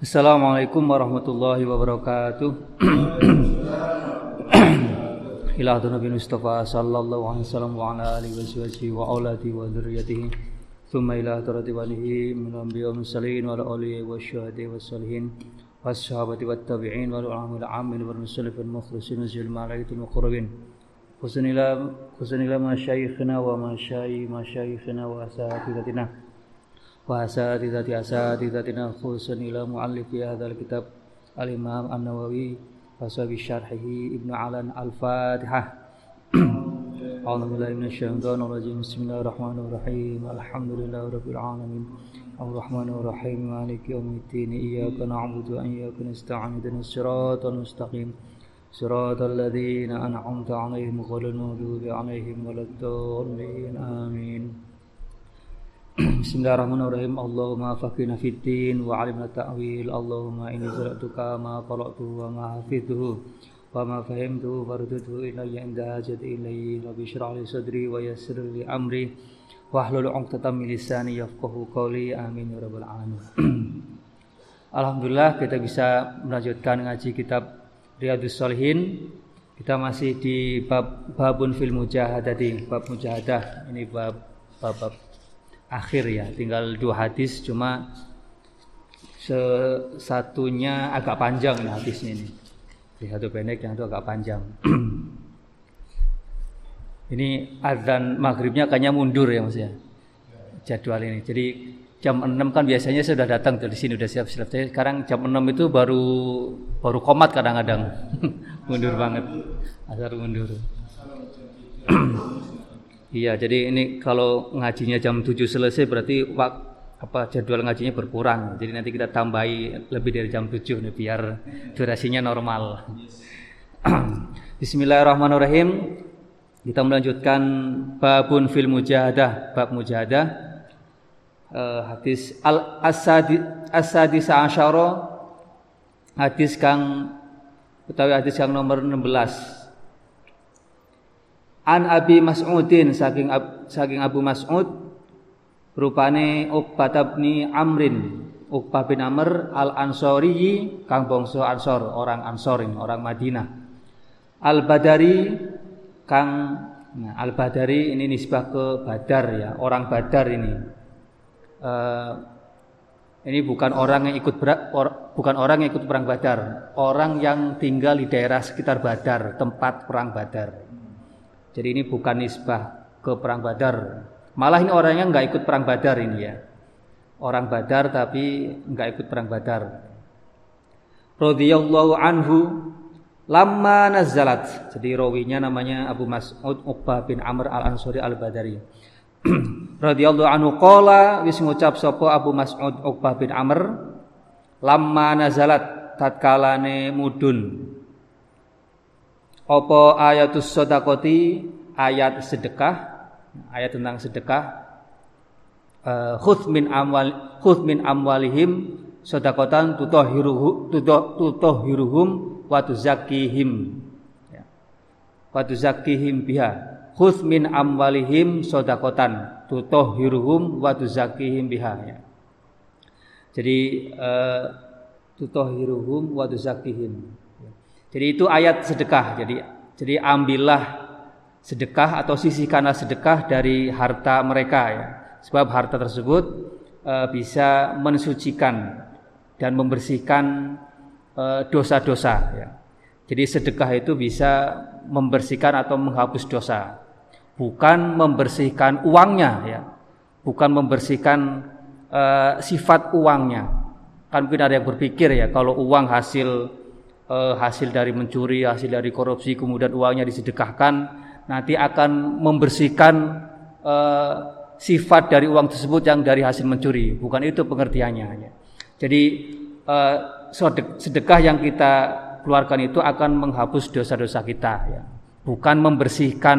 Assalamualaikum warahmatullahi wabarakatuh. Ila Nabi Mustafa sallallahu alaihi wa ala alihi wa wa auladi wa dzurriyyatihi. Thumma ila taratibanihi min anbiya'i mursalin wa alihi wa tabi'in wal mukhlisin wal ila khususan ila masyayikhina wa masyayi masyayikhina wa. وأساتذة أساتذتنا خصوصا إلى مؤلف هذا الكتاب الإمام النووي وصحب شرحه ابن علان الفاتحة. أعوذ بالله من الشيطان الرجيم. بسم الله الرحمن الرحيم. الحمد لله رب العالمين. الرحمن الرحيم. مالك يوم الدين. إياك نعبد وإياك نستعين. اهدنا الصراط المستقيم. صراط الذين أنعمت عليهم غير المغضوب عليهم ولا الضالين. آمين. Bismillahirrahmanirrahim. Allahumma faqina fid din wa 'alimna ta'wil. Allahumma inni zaratuka ma qara'tu wa ma hafidhu wa ma fahimtu fardudhu ilayya inda hajati ilayhi. Rabbi shrah li sadri wa yassir li amri wahlul 'uqdatam min lisani yafqahu qawli. Amin ya rabbal alamin. Alhamdulillah kita bisa melanjutkan ngaji kitab Riyadus Shalihin. Kita masih di bab babun fil mujahadati, bab mujahadah. Ini bab bab, bab akhir ya tinggal dua hadis cuma satunya agak panjang ini hadisnya ini. Di satu pendek yang itu agak panjang. Ini azan maghribnya kayaknya mundur ya mas ya? Jadwal ini. Jadi jam 6 kan biasanya sudah datang dari sini udah siap-siap. Sekarang jam 6 itu baru baru komat kadang-kadang. Mundur banget. Asar mundur Iya, jadi ini kalau ngajinya jam 7 selesai berarti wak, apa jadwal ngajinya berkurang. Jadi nanti kita tambahi lebih dari jam 7 nih biar durasinya normal. Bismillahirrahmanirrahim. Kita melanjutkan babun fil mujahadah, bab mujahadah. Uh, hadis al asadi asadi hadis kang utawi hadis yang nomor 16 An Abi Mas'udin saking saking Abu Mas'ud rupane Uqbah bin Amrin Uqbah bin Amr Al Ansori kang bangsa Ansor orang Ansorin orang Madinah Al Badari kang nah, Al Badari ini nisbah ke Badar ya orang Badar ini uh, ini bukan orang yang ikut berat, or, bukan orang yang ikut perang Badar, orang yang tinggal di daerah sekitar Badar, tempat perang Badar. Jadi ini bukan nisbah ke perang Badar. Malah ini orangnya nggak ikut perang Badar ini ya. Orang Badar tapi nggak ikut perang Badar. Radhiyallahu anhu lama nazalat. Jadi rawinya namanya Abu Mas'ud Uqbah bin Amr Al-Ansari Al-Badari. Radhiyallahu anhu qala wis ngucap sapa Abu Mas'ud Uqbah bin Amr lama nazalat tatkalane mudun apa ayatus sodakoti ayat sedekah. Ayat tentang sedekah. Uh, khudh min amwal khudh min amwalihim sodakotan tutahhiruhu tutahhiruhum wa tuzakkihim. Ya. biha. Khudh min amwalihim sodakotan tutahhiruhum wa tuzakkihim biha. Ya. jadi uh, tutahhiruhum wa jadi itu ayat sedekah. Jadi jadi ambillah sedekah atau sisihkanlah sedekah dari harta mereka ya. Sebab harta tersebut e, bisa mensucikan dan membersihkan eh, dosa-dosa ya. Jadi sedekah itu bisa membersihkan atau menghapus dosa. Bukan membersihkan uangnya ya. Bukan membersihkan e, sifat uangnya. Kan mungkin ada yang berpikir ya kalau uang hasil eh, hasil dari mencuri, hasil dari korupsi, kemudian uangnya disedekahkan, nanti akan membersihkan eh, sifat dari uang tersebut yang dari hasil mencuri. Bukan itu pengertiannya. Jadi eh, sedekah yang kita keluarkan itu akan menghapus dosa-dosa kita, ya. bukan membersihkan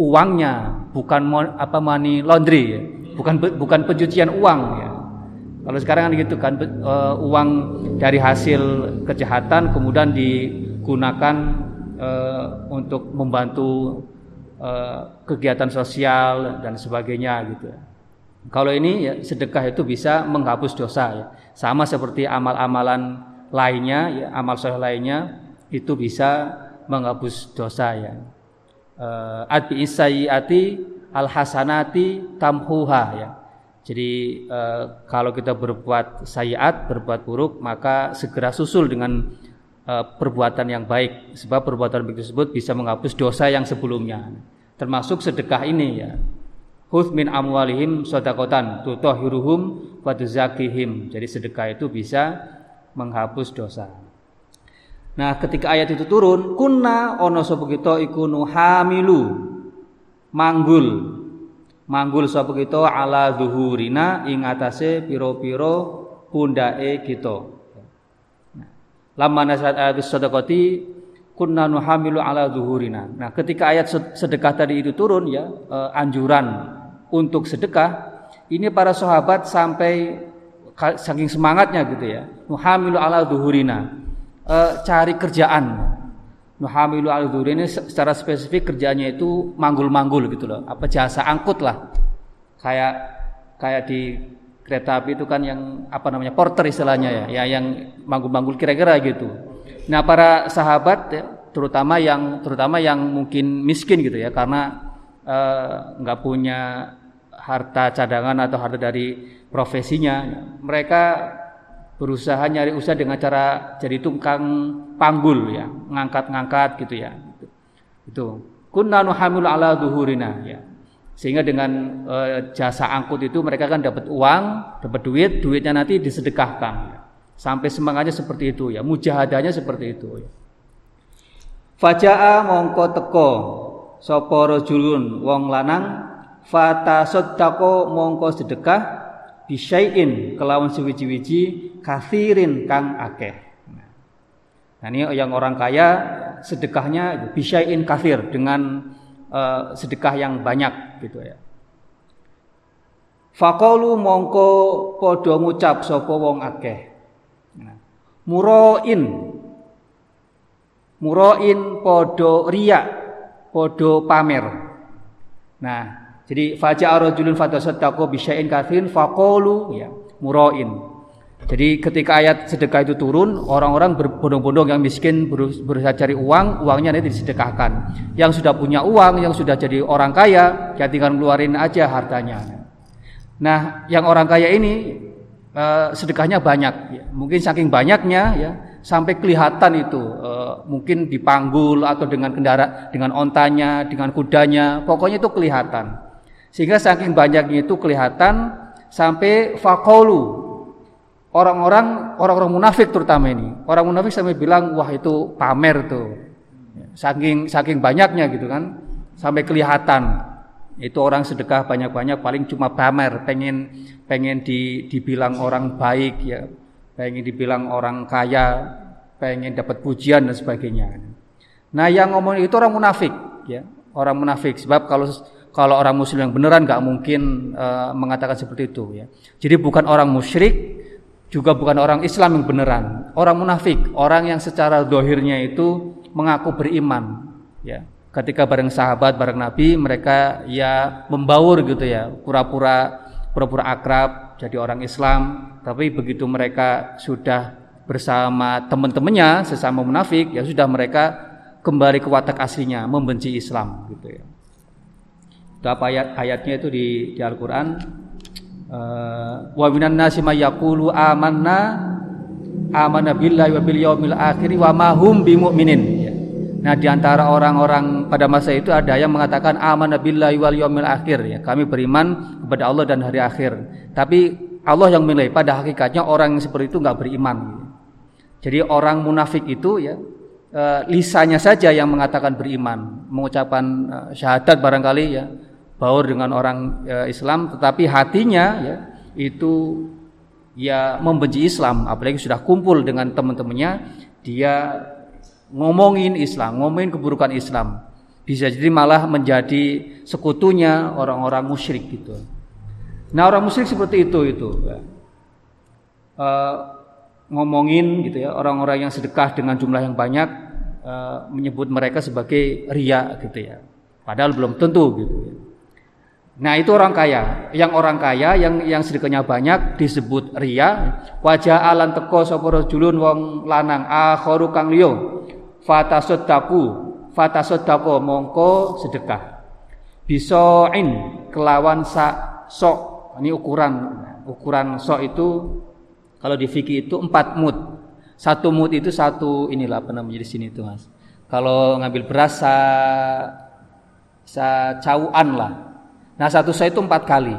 uangnya, bukan apa money laundry, ya. bukan bukan pencucian uang. Ya. Kalau sekarang kan gitu kan uh, uang dari hasil kejahatan kemudian digunakan uh, untuk membantu uh, kegiatan sosial dan sebagainya gitu. Kalau ini ya sedekah itu bisa menghapus dosa ya. Sama seperti amal-amalan lainnya ya, amal soleh lainnya itu bisa menghapus dosa ya. Uh, Adbi isayyati al hasanati tamhuha ya. Jadi uh, kalau kita berbuat sayiat, berbuat buruk, maka segera susul dengan uh, perbuatan yang baik sebab perbuatan baik tersebut bisa menghapus dosa yang sebelumnya. Termasuk sedekah ini ya. Hud min amwalihim sodakotan tutohiruhum waduzakihim. Jadi sedekah itu bisa menghapus dosa. Nah, ketika ayat itu turun, kunna ono sapa kita iku hamilu manggul. Manggul sapa kita ala zuhurina ing atase pira-pira pundake kita. Nah, Lama nasihat ayat sedekati kunna nuhamilu ala zuhurina. Nah, ketika ayat sedekah tadi itu turun ya, eh, anjuran untuk sedekah, ini para sahabat sampai saking semangatnya gitu ya. Nuhamilu ala duhurina. E, cari kerjaan. Nuhamilu ala duhurina secara spesifik kerjaannya itu manggul-manggul gitu loh. Apa jasa angkut lah. Kayak kayak di kereta api itu kan yang apa namanya porter istilahnya ya, ya yang manggul-manggul kira-kira gitu. Nah, para sahabat ya, terutama yang terutama yang mungkin miskin gitu ya karena eh, nggak uh, punya harta cadangan atau harta dari profesinya mereka berusaha nyari usaha dengan cara jadi tukang panggul ya ngangkat-ngangkat gitu ya itu kunna nuhamilu ala duhurina ya sehingga dengan e, jasa angkut itu mereka kan dapat uang dapat duit duitnya nanti disedekahkan ya. sampai semangatnya seperti itu ya mujahadahnya seperti itu ya. Faja'a mongko teko sapa rajulun wong lanang fata soddako mongko sedekah bisyai'in kelawan sewiji-wiji kathirin kang akeh. Nah ini yang orang kaya sedekahnya bisyai'in kathir dengan uh, sedekah yang banyak gitu ya. Fakolu mongko podo ngucap sopo wong akeh. Nah, muroin muroin podo riak podo pamer. Nah, jadi faja'a rajulun fatasaddaqu bi syai'in kathirin faqulu ya murain. Jadi ketika ayat sedekah itu turun, orang-orang berbondong-bondong yang miskin berusaha cari uang, uangnya nanti disedekahkan. Yang sudah punya uang, yang sudah jadi orang kaya, ya tinggal keluarin aja hartanya. Nah, yang orang kaya ini eh, sedekahnya banyak, ya. mungkin saking banyaknya ya sampai kelihatan itu, eh, mungkin dipanggul atau dengan kendara, dengan ontanya, dengan kudanya, pokoknya itu kelihatan. Sehingga saking banyaknya itu kelihatan sampai fakolu orang-orang orang-orang munafik terutama ini. Orang munafik sampai bilang wah itu pamer tuh. Saking saking banyaknya gitu kan sampai kelihatan itu orang sedekah banyak-banyak paling cuma pamer pengen pengen di, dibilang orang baik ya pengen dibilang orang kaya pengen dapat pujian dan sebagainya nah yang ngomong itu orang munafik ya orang munafik sebab kalau kalau orang muslim yang beneran nggak mungkin uh, mengatakan seperti itu ya. Jadi bukan orang musyrik, juga bukan orang Islam yang beneran, orang munafik, orang yang secara dohirnya itu mengaku beriman ya. Ketika bareng sahabat, bareng Nabi, mereka ya membaur gitu ya, pura-pura pura-pura akrab jadi orang Islam, tapi begitu mereka sudah bersama teman-temannya sesama munafik, ya sudah mereka kembali ke watak aslinya, membenci Islam gitu ya. Itu apa ayat ayatnya itu di di Al-Qur'an wa minan nasi may yaqulu amanna amanna billahi wa bil yaumil akhir wa ma hum. Ya. Nah, di antara orang-orang pada masa itu ada yang mengatakan amanna billahi wal yaumil akhir ya. Kami beriman kepada Allah dan hari akhir. Tapi Allah yang menilai pada hakikatnya orang yang seperti itu nggak beriman. Jadi orang munafik itu ya uh, lisannya saja yang mengatakan beriman, mengucapkan uh, syahadat barangkali ya, baur dengan orang e, Islam tetapi hatinya ya itu ya membenci Islam apalagi sudah kumpul dengan teman-temannya dia ngomongin Islam ngomongin keburukan Islam. Bisa jadi malah menjadi sekutunya orang-orang musyrik gitu. Nah orang musyrik seperti itu itu ya. e, ngomongin gitu ya orang-orang yang sedekah dengan jumlah yang banyak e, menyebut mereka sebagai ria gitu ya. Padahal belum tentu gitu ya Nah itu orang kaya. Yang orang kaya yang yang sedekahnya banyak disebut ria. Wajah alan teko sapa julun wong lanang akharu kang liya. Fatasaddaku, fatasaddaqo mongko sedekah. Bisoin kelawan sa sok. Ini ukuran ukuran sok itu kalau di fikih itu empat mut. Satu mut itu satu inilah apa namanya di sini itu mas. Kalau ngambil beras sa, sa cauan lah Nah satu saya itu empat kali,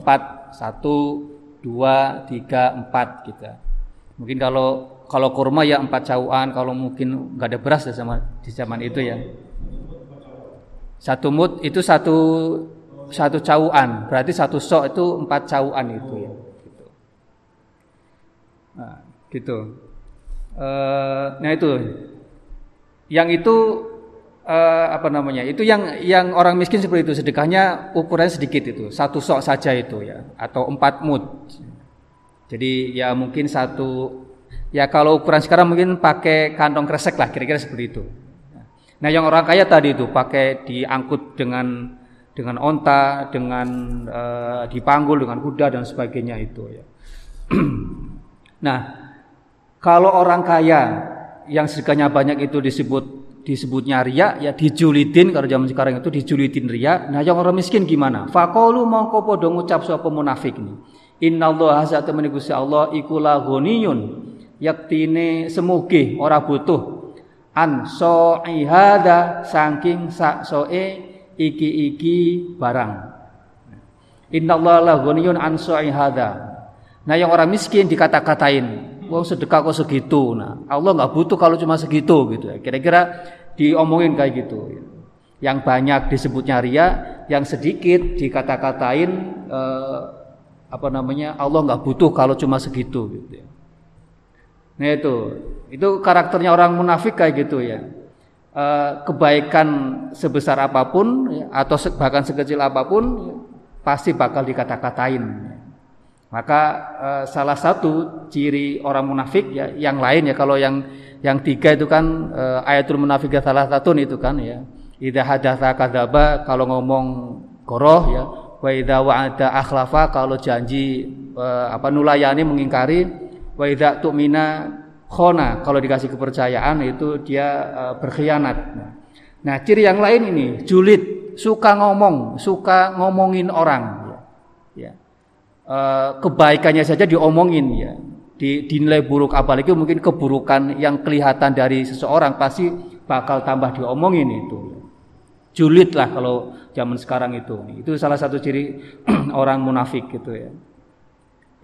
empat satu dua tiga empat gitu. Mungkin kalau kalau kurma ya empat cauan, kalau mungkin nggak ada beras ya sama di zaman itu ya. Satu mut itu satu satu cauan, berarti satu sok itu empat cauan itu ya. Gitu. Nah, gitu. Uh, nah itu, yang itu uh, apa namanya? Itu yang yang orang miskin seperti itu. Sedekahnya ukurannya sedikit itu. Satu sok saja itu ya. Atau empat mut. Jadi ya mungkin satu ya kalau ukuran sekarang mungkin pakai kantong kresek lah kira-kira seperti itu. Nah yang orang kaya tadi itu pakai diangkut dengan dengan onta dengan uh, dipanggul dengan kuda dan sebagainya itu ya. Nah kalau orang kaya yang sedekahnya banyak itu disebut disebutnya ria ya dijulidin kalau zaman sekarang itu dijulidin ria nah yang orang miskin gimana? Faqalu mongko padha ngucap sapa munafik ini innallaha azza temene Gusti Allah iku ghaniyun yaktine semuge ora butuh. An so'ihada saking sak soe iki-iki barang. Innallaha ghaniyun an so'ihada nah yang orang miskin dikata-katain Wong sedekah kok segitu. Nah, Allah nggak butuh kalau cuma segitu gitu ya. Kira-kira diomongin kayak gitu. Yang banyak disebutnya ria, yang sedikit dikata-katain eh, apa namanya Allah nggak butuh kalau cuma segitu gitu ya. Nah itu, itu karakternya orang munafik kayak gitu ya. Eh, kebaikan sebesar apa pun ya, atau bahkan sekecil apa pun pasti bakal dikata-katain. Maka uh, salah satu ciri orang munafik ya, yang lain ya kalau yang yang tiga itu kan uh, ayatul munafik salah satu itu kan ya. Idza hadatsa kadzaba kalau ngomong koroh ya. Wa idza wa'ada akhlafa kalau janji uh, apa nulayani mengingkari. Wa idza tu'mina khona kalau dikasih kepercayaan itu dia uh, berkhianat. Nah, ciri yang lain ini julid, suka ngomong, suka ngomongin orang Eh, kebaikannya saja diomongin ya. Di, dinilai buruk apalagi mungkin keburukan yang kelihatan dari seseorang pasti bakal tambah diomongin itu. Julid lah kalau zaman sekarang itu. Itu salah satu ciri orang munafik gitu ya.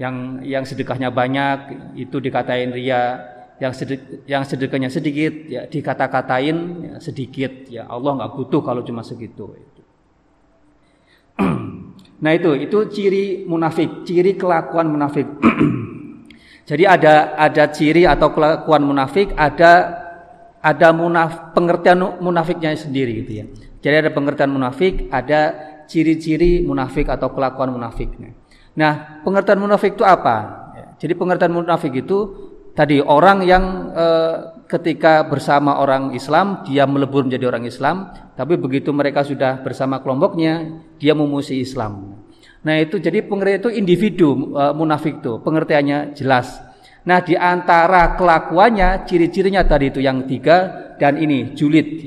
Yang yang sedekahnya banyak itu dikatain ria. Yang sedek, yang sedekahnya sedikit ya dikata-katain ya, sedikit. Ya Allah nggak butuh kalau cuma segitu Nah itu itu ciri munafik, ciri kelakuan munafik. Jadi ada ada ciri atau kelakuan munafik, ada ada munaf, pengertian munafiknya sendiri gitu ya. Jadi ada pengertian munafik, ada ciri-ciri munafik atau kelakuan munafiknya. Nah, pengertian munafik itu apa? Ya, jadi pengertian munafik itu tadi orang yang e, ketika bersama orang Islam dia melebur menjadi orang Islam, tapi begitu mereka sudah bersama kelompoknya dia memusuhi Islam. Nah itu jadi pengertian itu individu e, munafik itu pengertiannya jelas. Nah di antara kelakuannya ciri-cirinya tadi itu yang tiga dan ini julid.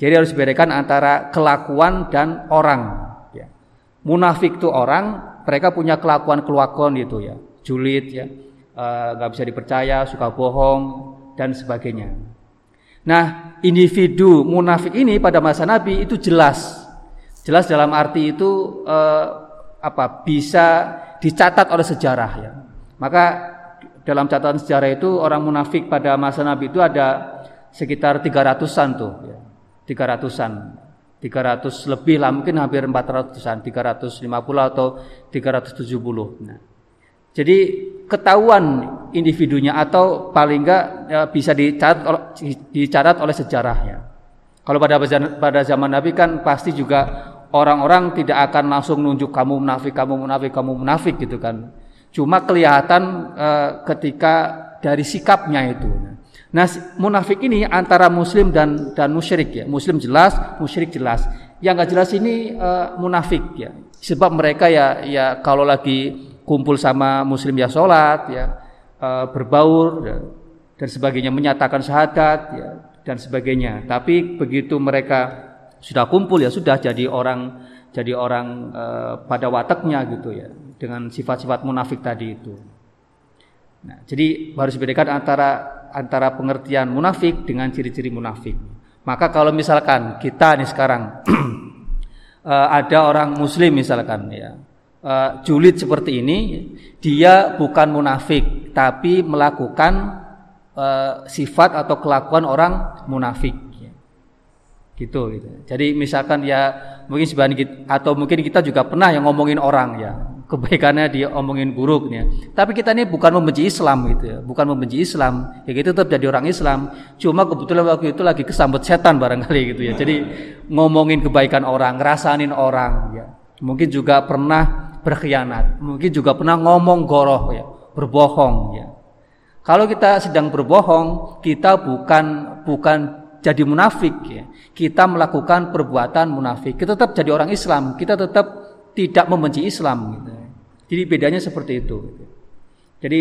Jadi harus dibedakan antara kelakuan dan orang. Ya. Munafik itu orang, mereka punya kelakuan kelakuan itu ya, julid ya, e, nggak bisa dipercaya, suka bohong, dan sebagainya. Nah, individu munafik ini pada masa Nabi itu jelas. Jelas dalam arti itu eh, apa? bisa dicatat oleh sejarah ya. Maka dalam catatan sejarah itu orang munafik pada masa Nabi itu ada sekitar 300-an tuh ya. 300-an. 300 lebih lah mungkin hampir 400-an, 350 atau 370. Nah. Jadi ketahuan individunya atau paling enggak ya, bisa dicatat dicatat oleh sejarahnya. Kalau pada pada zaman Nabi kan pasti juga orang-orang tidak akan langsung nunjuk kamu munafik, kamu munafik, kamu munafik gitu kan. Cuma kelihatan e, ketika dari sikapnya itu. Nah, munafik ini antara muslim dan dan musyrik ya. Muslim jelas, musyrik jelas. Yang nggak jelas ini uh, munafik ya. Sebab mereka ya ya kalau lagi kumpul sama muslim ya sholat ya uh, berbaur ya, dan sebagainya menyatakan syahadat ya dan sebagainya. Tapi begitu mereka sudah kumpul ya sudah jadi orang jadi orang uh, pada wataknya gitu ya dengan sifat-sifat munafik tadi itu. Nah, jadi harus dibedakan antara antara pengertian munafik dengan ciri-ciri munafik. Maka kalau misalkan kita nih sekarang uh, ada orang muslim misalkan ya uh, julid seperti ini, dia bukan munafik tapi melakukan uh, sifat atau kelakuan orang munafik. Gitu, gitu. Jadi misalkan ya mungkin sebagian atau mungkin kita juga pernah yang ngomongin orang ya kebaikannya dia omongin buruknya. Tapi kita ini bukan membenci Islam gitu ya, bukan membenci Islam. Ya kita tetap jadi orang Islam. Cuma kebetulan waktu itu lagi kesambet setan barangkali gitu ya. Jadi ngomongin kebaikan orang, ngerasanin orang ya. Mungkin juga pernah berkhianat, mungkin juga pernah ngomong goroh ya, berbohong ya. Kalau kita sedang berbohong, kita bukan bukan jadi munafik ya. Kita melakukan perbuatan munafik. Kita tetap jadi orang Islam, kita tetap tidak membenci Islam gitu. Jadi bedanya seperti itu. Jadi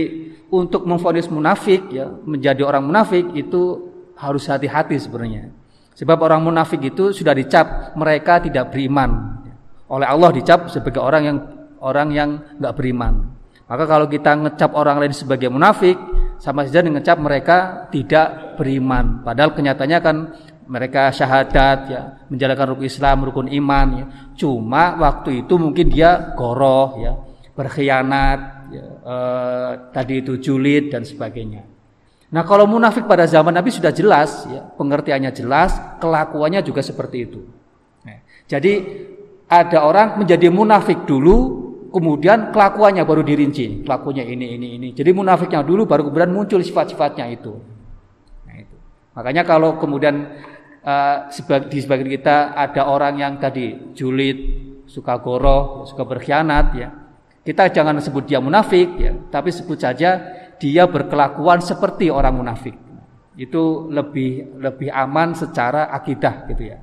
untuk memfonis munafik ya menjadi orang munafik itu harus hati-hati sebenarnya. Sebab orang munafik itu sudah dicap mereka tidak beriman. Oleh Allah dicap sebagai orang yang orang yang nggak beriman. Maka kalau kita ngecap orang lain sebagai munafik, sama saja ngecap mereka tidak beriman. Padahal kenyataannya kan mereka syahadat ya, menjalankan rukun Islam, rukun iman ya. Cuma waktu itu mungkin dia goroh ya, berkhianat, ya, eh, tadi itu julid dan sebagainya. Nah kalau munafik pada zaman Nabi sudah jelas, ya, pengertiannya jelas, kelakuannya juga seperti itu. Nah, jadi ada orang menjadi munafik dulu, kemudian kelakuannya baru dirinci, kelakuannya ini ini ini. Jadi munafiknya dulu, baru kemudian muncul sifat-sifatnya itu. Nah, itu. Makanya kalau kemudian uh, di sebagian kita ada orang yang tadi julid, suka goroh, suka berkhianat, ya kita jangan sebut dia munafik ya, tapi sebut saja dia berkelakuan seperti orang munafik. Itu lebih lebih aman secara akidah gitu ya.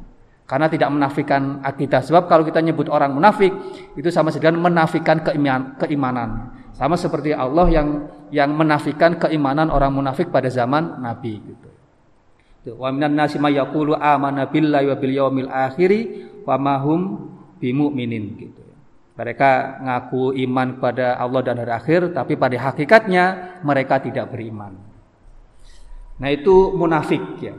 Karena tidak menafikan akidah. Sebab kalau kita nyebut orang munafik itu sama saja menafikan keiman, keimanan. Sama seperti Allah yang yang menafikan keimanan orang munafik pada zaman Nabi gitu. Wa minan nasi may yaqulu amanna billahi wa bil yaumil akhiri wa mahum bimumin gitu. Mereka ngaku iman kepada Allah dan hari akhir, tapi pada hakikatnya mereka tidak beriman. Nah itu munafik ya.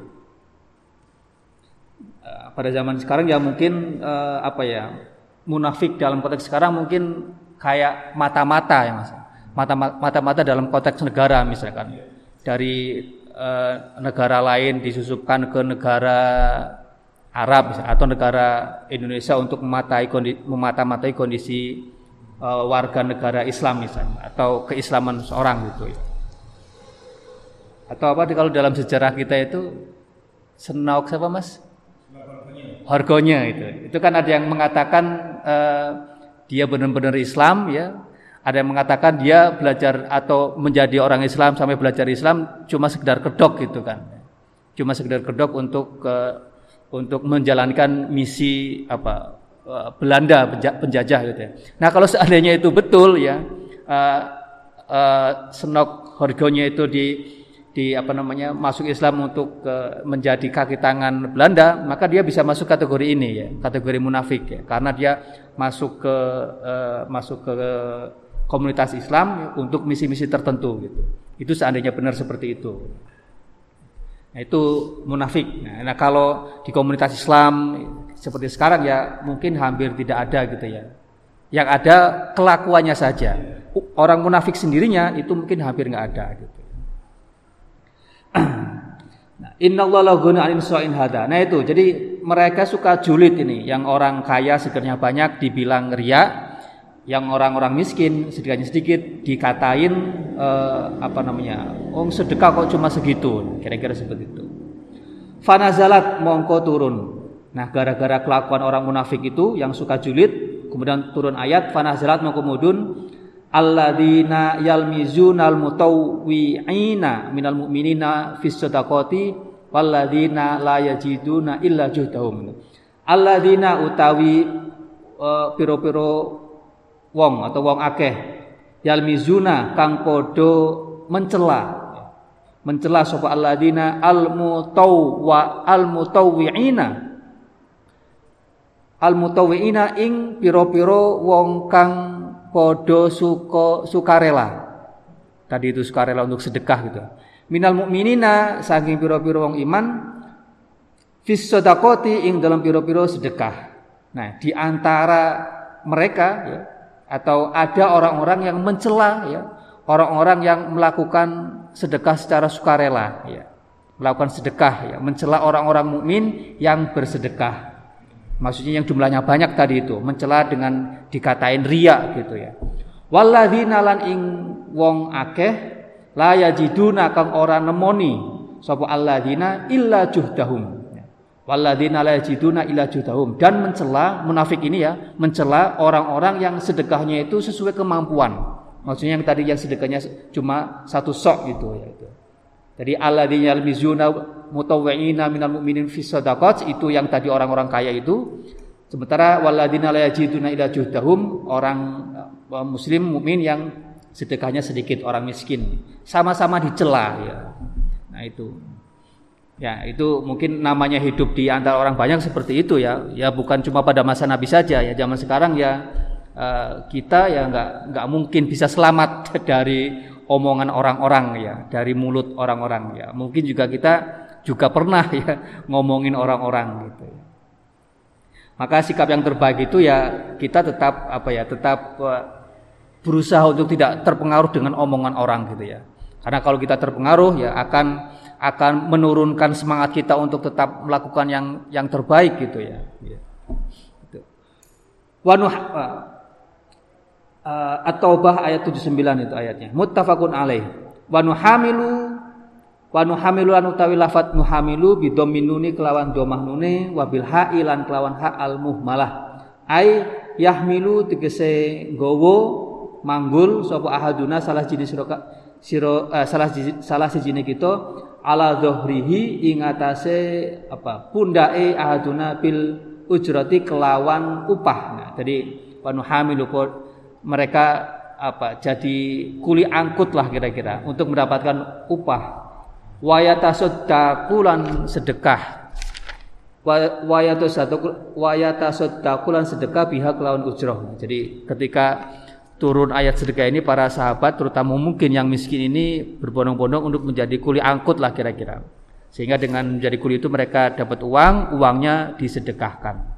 Pada zaman sekarang ya mungkin uh, apa ya munafik dalam konteks sekarang mungkin kayak mata-mata ya mas. Mata-mata dalam konteks negara misalkan dari uh, negara lain disusupkan ke negara Arab atau negara Indonesia untuk mematai kondisi, memata-matai kondisi uh, warga negara Islam misalnya atau keislaman seorang gitu ya. Atau apa kalau dalam sejarah kita itu senauk siapa Mas? Hargonya itu. Itu kan ada yang mengatakan uh, dia benar-benar Islam ya. Ada yang mengatakan dia belajar atau menjadi orang Islam sampai belajar Islam cuma sekedar kedok gitu kan. Cuma sekedar kedok untuk uh, untuk menjalankan misi apa uh, Belanda penjajah gitu ya. Nah kalau seandainya itu betul ya uh, uh, senok horgonya itu di di apa namanya masuk Islam untuk uh, menjadi kaki tangan Belanda maka dia bisa masuk kategori ini ya kategori munafik ya karena dia masuk ke uh, masuk ke komunitas Islam untuk misi-misi tertentu gitu itu seandainya benar seperti itu Nah, itu munafik. Nah, nah, kalau di komunitas Islam seperti sekarang ya mungkin hampir tidak ada gitu ya. Yang ada kelakuannya saja. Orang munafik sendirinya itu mungkin hampir nggak ada gitu. Nah. Nah itu, jadi mereka suka julid ini, yang orang kaya segernya banyak dibilang ria, yang orang-orang miskin sedikitnya sedikit dikatain eh, apa namanya oh sedekah kok cuma segitu? Kira-kira seperti itu. Fanazalat mongko turun. Nah gara-gara kelakuan orang munafik itu yang suka julid kemudian turun ayat fanazalat mongko mudun. Alladzina yalmizunal mutawwi'ina minal mu'minina fis sadaqati walladzina la yajiduna illa juhdahum. Alladzina utawi uh, piro-piro wong atau wong akeh yalmizuna kang podo mencela. Mencela sapa alladzina almutawwa almutawwi'ina. Almutawwi'ina ing piro-piro wong kang podo suka sukarela. Tadi itu sukarela untuk sedekah gitu minal mukminina saking piro-piro wong iman fis sedekati ing dalam piro-piro sedekah. Nah di antara mereka ya atau ada orang-orang yang mencela ya orang-orang yang melakukan sedekah secara sukarela ya melakukan sedekah ya mencela orang-orang mukmin yang bersedekah. Maksudnya yang jumlahnya banyak tadi itu mencela dengan dikatain ria gitu ya. Walladzina lan ing wong akeh la yajiduna kang ora nemoni sapa alladzina illa juhdahum Walladzina la yajiduna illa juhdahum dan mencela munafik ini ya mencela orang-orang yang sedekahnya itu sesuai kemampuan Maksudnya yang tadi yang sedekahnya cuma satu sok gitu ya itu. Jadi alladzina yalmizuna mutawwi'ina minal mu'minin fi sadaqat itu yang tadi orang-orang kaya itu. Sementara walladzina la yajiduna ila juhdahum orang uh, muslim mukmin yang sedekahnya sedikit orang miskin. Sama-sama dicela ya. Nah itu. Ya, itu mungkin namanya hidup di antara orang banyak seperti itu ya. Ya bukan cuma pada masa Nabi saja ya. Zaman sekarang ya Eh, kita ya nggak nggak mungkin bisa selamat dari omongan orang-orang ya, dari mulut orang-orang ya. Mungkin juga kita juga pernah ya ngomongin orang-orang gitu. Ya. Maka sikap yang terbaik itu ya kita tetap apa ya, tetap uh, berusaha untuk tidak terpengaruh dengan omongan orang gitu ya. Karena kalau kita terpengaruh ya akan akan menurunkan semangat kita untuk tetap melakukan yang yang terbaik gitu ya. ya. Gitu. Wanuh, uh, At-Taubah ayat 79 itu ayatnya. Muttafaqun alaih. Wa nuhamilu wa nuhamilu an utawi lafat nuhamilu bi nuni kelawan domah nune wa bil ha'i lan kelawan ha al muhmalah. Ai yahmilu tegese gowo manggul sapa ahaduna salah jenis sira siro uh, salah salah sijine kita ala dhahrihi ing atase apa pundake ahaduna bil ujrati kelawan upah. Nah, jadi wa nuhamilu mereka apa jadi kuli angkut lah kira-kira untuk mendapatkan upah. Wayatasodakulan sedekah. Wayatasodakulan sedekah pihak lawan ujroh. Jadi ketika turun ayat sedekah ini para sahabat terutama mungkin yang miskin ini berbondong-bondong untuk menjadi kuli angkut lah kira-kira sehingga dengan menjadi kuli itu mereka dapat uang uangnya disedekahkan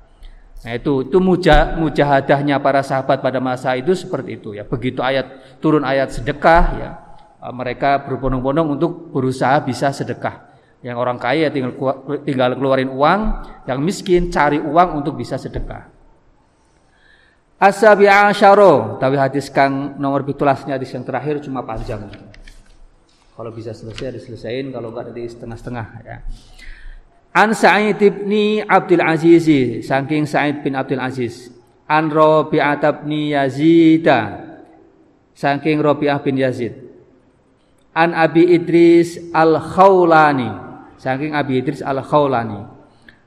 Nah itu itu mujah, mujahadahnya para sahabat pada masa itu seperti itu ya. Begitu ayat turun ayat sedekah ya, eh, mereka berbondong-bondong untuk berusaha bisa sedekah. Yang orang kaya tinggal tinggal keluarin uang, yang miskin cari uang untuk bisa sedekah. Asabi asyaro, tapi hadis kang nomor bitulasnya hadis yang terakhir cuma panjang. Kalau bisa selesai diselesain, kalau enggak di setengah-setengah ya. An Sa'id bin Abdul Aziz. Saking Sa'id bin Abdul Aziz. An Rabi'ah bin Yazid. Saking Rabi'ah bin Yazid. An Abi Idris Al-Khawlani. Saking Abi Idris Al-Khawlani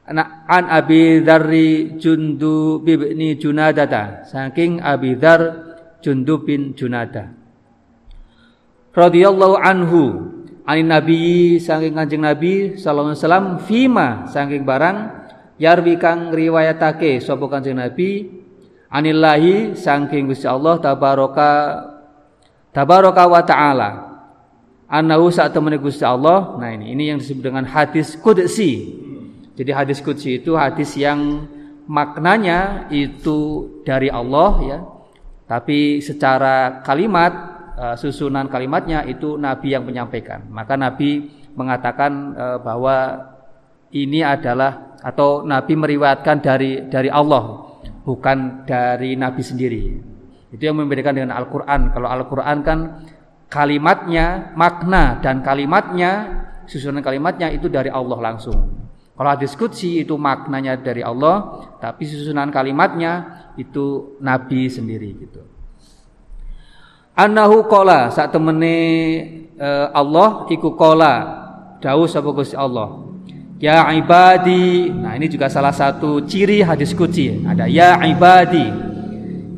An Abi Dzarri Jundu bin Junadata. Saking Abi Dzar Jundu bin Junada. Radhiyallahu anhu Ani Nabi saking Kanjeng Nabi sallallahu alaihi wasallam fima saking barang yarwi kang riwayatake sapa Kanjeng Nabi anillahi saking Gusti Allah tabaraka tabaraka wa taala. Annahu saat temene Gusti Allah nah ini ini yang disebut dengan hadis qudsi jadi hadis qudsi itu hadis yang maknanya itu dari Allah ya tapi secara kalimat uh, susunan kalimatnya itu Nabi yang menyampaikan. Maka Nabi mengatakan uh, bahwa ini adalah atau Nabi meriwayatkan dari dari Allah, bukan dari Nabi sendiri. Itu yang membedakan dengan Al-Qur'an. Kalau Al-Qur'an kan kalimatnya, makna dan kalimatnya, susunan kalimatnya itu dari Allah langsung. Kalau hadis qudsi itu maknanya dari Allah, tapi susunan kalimatnya itu Nabi sendiri gitu. Anahu kola saat temene uh, Allah iku kola dawuh sapa Allah Ya ibadi. Nah, ini juga salah satu ciri hadis qudsi. Ada ya ibadi.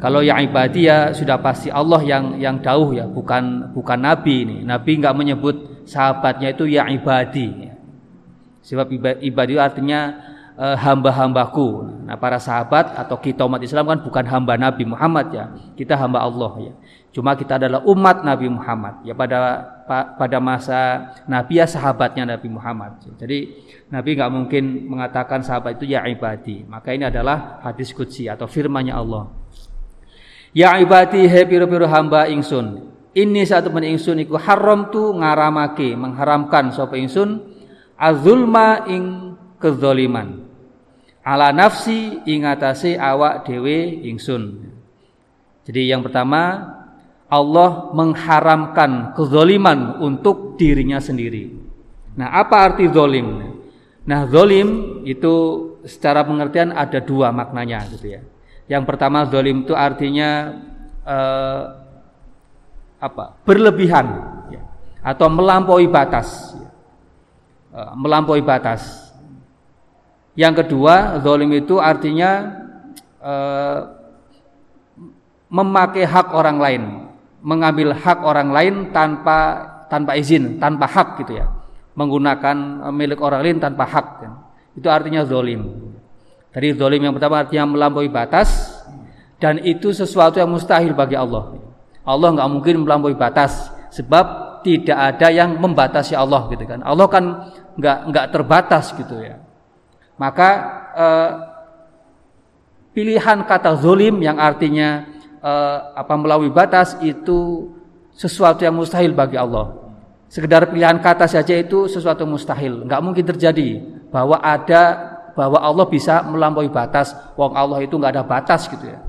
Kalau ya ibadi ya sudah pasti Allah yang yang dauh ya, bukan bukan nabi ini. Nabi nggak menyebut sahabatnya itu ya ibadi. Sebab ibadi artinya uh, hamba-hambaku. Nah, para sahabat atau kita umat Islam kan bukan hamba Nabi Muhammad ya. Kita hamba Allah ya. Cuma kita adalah umat Nabi Muhammad. Ya pada pada masa Nabi ya sahabatnya Nabi Muhammad. Jadi Nabi nggak mungkin mengatakan sahabat itu ya ibadi. Maka ini adalah hadis kudsi atau firmanya Allah. Ya ibadi he piro-piro hamba ingsun. Ini satu men ingsun iku haram tu ngaramake mengharamkan sapa ingsun azulma ing kezaliman. Ala nafsi ingatasi awak dewe ingsun. Jadi yang pertama Allah mengharamkan kezoliman untuk dirinya sendiri. Nah, apa arti zolim? Nah, zolim itu secara pengertian ada dua maknanya gitu ya. Yang pertama zolim itu artinya eh, apa? Berlebihan ya. atau melampaui batas. Ya. Eh, melampaui batas. Yang kedua, zolim itu artinya eh, memakai hak orang lain mengambil hak orang lain tanpa tanpa izin, tanpa hak gitu ya. Menggunakan eh, milik orang lain tanpa hak. Itu artinya zolim. Dari zolim yang pertama artinya melampaui batas dan itu sesuatu yang mustahil bagi Allah. Allah nggak mungkin melampaui batas sebab tidak ada yang membatasi Allah gitu kan. Allah kan nggak nggak terbatas gitu ya. Maka eh, pilihan kata zolim yang artinya uh, apa melalui batas itu sesuatu yang mustahil bagi Allah. Sekedar pilihan kata saja itu sesuatu mustahil. Enggak mungkin terjadi bahwa ada bahwa Allah bisa melampaui batas. Wong Allah itu enggak ada batas gitu ya.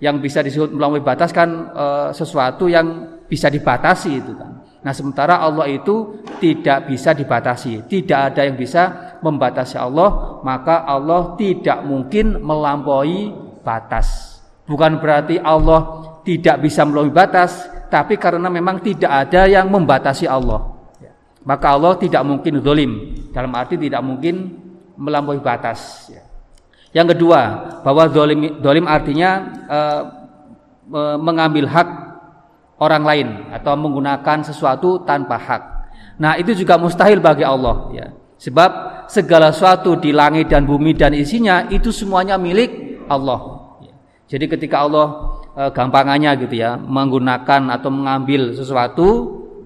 Yang bisa disebut melampaui batas kan uh, sesuatu yang bisa dibatasi itu kan. Nah, sementara Allah itu tidak bisa dibatasi, tidak ada yang bisa membatasi Allah, maka Allah tidak mungkin melampaui batas. Bukan berarti Allah tidak bisa melalui batas, tapi karena memang tidak ada yang membatasi Allah. Maka Allah tidak mungkin dolim, dalam arti tidak mungkin melampaui batas. Yang kedua, bahwa dolim, dolim artinya e, e, mengambil hak orang lain atau menggunakan sesuatu tanpa hak. Nah itu juga mustahil bagi Allah. Ya. Sebab segala sesuatu di langit dan bumi dan isinya itu semuanya milik Allah. Jadi ketika Allah e, gampangannya gitu ya, menggunakan atau mengambil sesuatu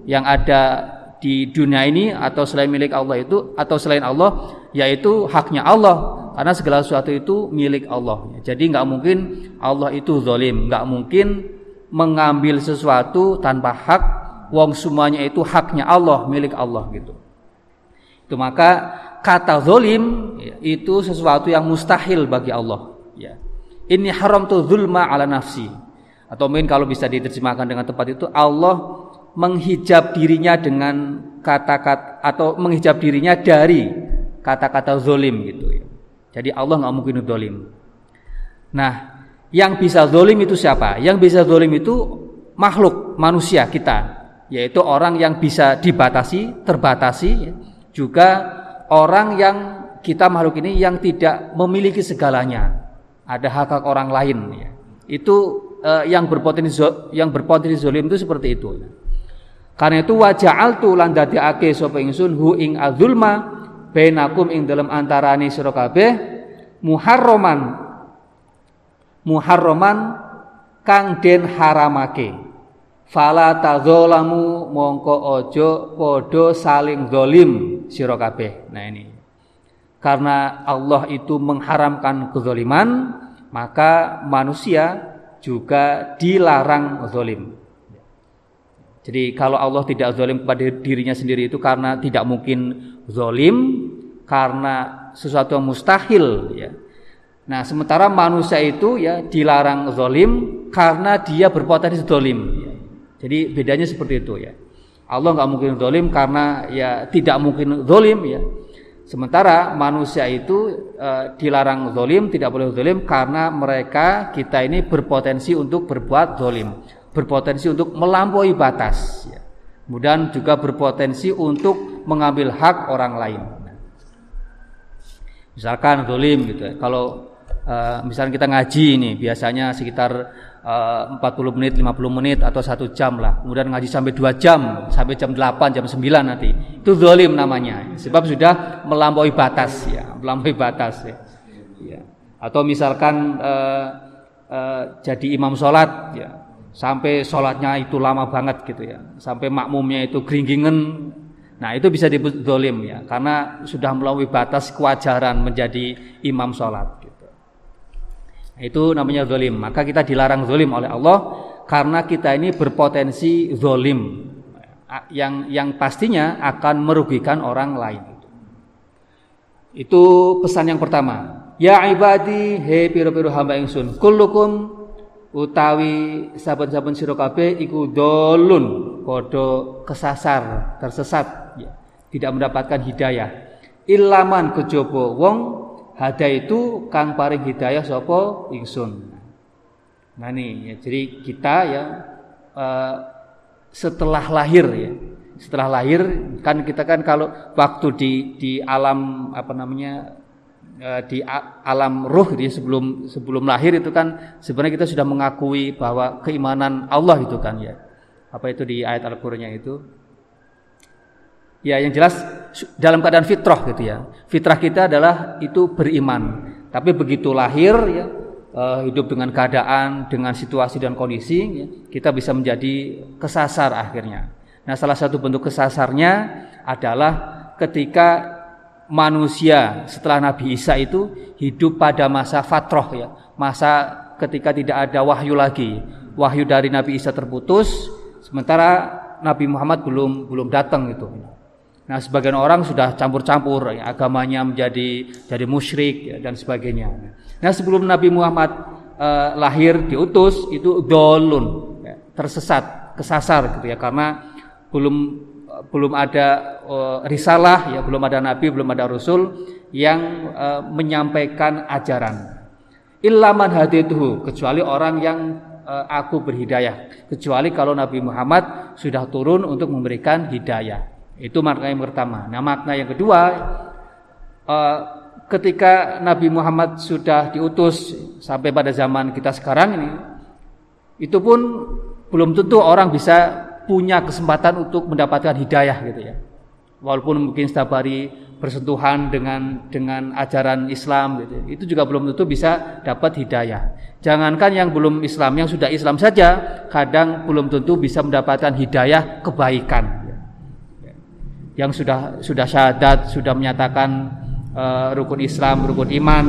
yang ada di dunia ini atau selain milik Allah itu atau selain Allah yaitu haknya Allah karena segala sesuatu itu milik Allah. Jadi nggak mungkin Allah itu zalim, nggak mungkin mengambil sesuatu tanpa hak. Wong semuanya itu haknya Allah, milik Allah gitu. Itu maka kata zalim itu sesuatu yang mustahil bagi Allah. Ya. Ini haram tuh zulma ala nafsi. Atau mungkin kalau bisa diterjemahkan dengan tepat itu Allah menghijab dirinya dengan kata-kata atau menghijab dirinya dari kata-kata zolim gitu ya. Jadi Allah nggak mungkin zolim. Nah, yang bisa zolim itu siapa? Yang bisa zolim itu makhluk manusia kita, yaitu orang yang bisa dibatasi, terbatasi, juga orang yang kita makhluk ini yang tidak memiliki segalanya ada hak hak orang lain ya. itu eh, yang berpotensi yang berpotensi zolim itu seperti itu ya. karena itu wajah tu lan ake sapa ingsun hu ing azulma bainakum ing dalam antarane sira muharroman muharroman kang den haramake fala tadzalamu mongko ojo podo saling zolim sira kabeh nah ini karena Allah itu mengharamkan kezoliman, maka manusia juga dilarang zolim. Jadi kalau Allah tidak zolim kepada dirinya sendiri itu karena tidak mungkin zolim, karena sesuatu yang mustahil. Ya. Nah sementara manusia itu ya dilarang zolim karena dia berpotensi zolim. Jadi bedanya seperti itu ya. Allah nggak mungkin zolim karena ya tidak mungkin zolim ya. Sementara manusia itu e, dilarang zolim, tidak boleh zolim karena mereka kita ini berpotensi untuk berbuat zolim, berpotensi untuk melampaui batas, ya. kemudian juga berpotensi untuk mengambil hak orang lain. Misalkan dolim gitu. Ya. Kalau uh, misalnya kita ngaji ini biasanya sekitar uh, 40 menit, 50 menit atau satu jam lah. Kemudian ngaji sampai dua jam, sampai jam 8, jam 9 nanti. Itu dolim namanya. Sebab sudah melampaui batas ya, melampaui batas ya. ya. Atau misalkan uh, uh, jadi imam sholat ya, sampai sholatnya itu lama banget gitu ya, sampai makmumnya itu geringgingen Nah itu bisa disebut dolim ya, karena sudah melampaui batas kewajaran menjadi imam sholat. Itu namanya dolim. Maka kita dilarang dolim oleh Allah karena kita ini berpotensi dolim yang yang pastinya akan merugikan orang lain. Itu pesan yang pertama. Ya ibadi, he piro-piro hamba ingsun, kullukum utawi saben-saben sira kabeh iku dolun padha kesasar tersesat ya. tidak mendapatkan hidayah ilaman kejaba wong hada itu kang paring hidayah sapa ingsun nah ini ya jadi kita ya uh, setelah lahir ya setelah lahir kan kita kan kalau waktu di di alam apa namanya Eh, di alam ruh di sebelum sebelum lahir itu kan sebenarnya kita sudah mengakui bahwa keimanan Allah itu kan ya. Apa itu di ayat Al-Qur'annya itu? Ya yang jelas dalam keadaan fitrah gitu ya. Fitrah kita adalah itu beriman. Tapi begitu lahir ya eh, hidup dengan keadaan, dengan situasi dan kondisi ya, kita bisa menjadi kesasar akhirnya. Nah, salah satu bentuk kesasarnya adalah ketika manusia setelah Nabi Isa itu hidup pada masa fatroh ya, masa ketika tidak ada wahyu lagi. Wahyu dari Nabi Isa terputus, sementara Nabi Muhammad belum belum datang itu. Nah, sebagian orang sudah campur-campur ya, agamanya menjadi jadi musyrik ya, dan sebagainya. Nah, sebelum Nabi Muhammad eh, lahir diutus itu dolun, ya, tersesat, kesasar gitu ya karena belum belum ada uh, risalah ya belum ada nabi belum ada rasul yang uh, menyampaikan ajaran. Ilaman hadituhu kecuali orang yang uh, aku berhidayah. Kecuali kalau Nabi Muhammad sudah turun untuk memberikan hidayah itu makna yang pertama nah makna yang kedua uh, ketika Nabi Muhammad sudah diutus sampai pada zaman kita sekarang ini itu pun belum tentu orang bisa punya kesempatan untuk mendapatkan hidayah gitu ya. Walaupun mungkin setiap hari bersentuhan dengan dengan ajaran Islam gitu. Itu juga belum tentu bisa dapat hidayah. Jangankan yang belum Islam, yang sudah Islam saja kadang belum tentu bisa mendapatkan hidayah kebaikan. Yang sudah sudah syahadat, sudah menyatakan uh, rukun Islam, rukun iman,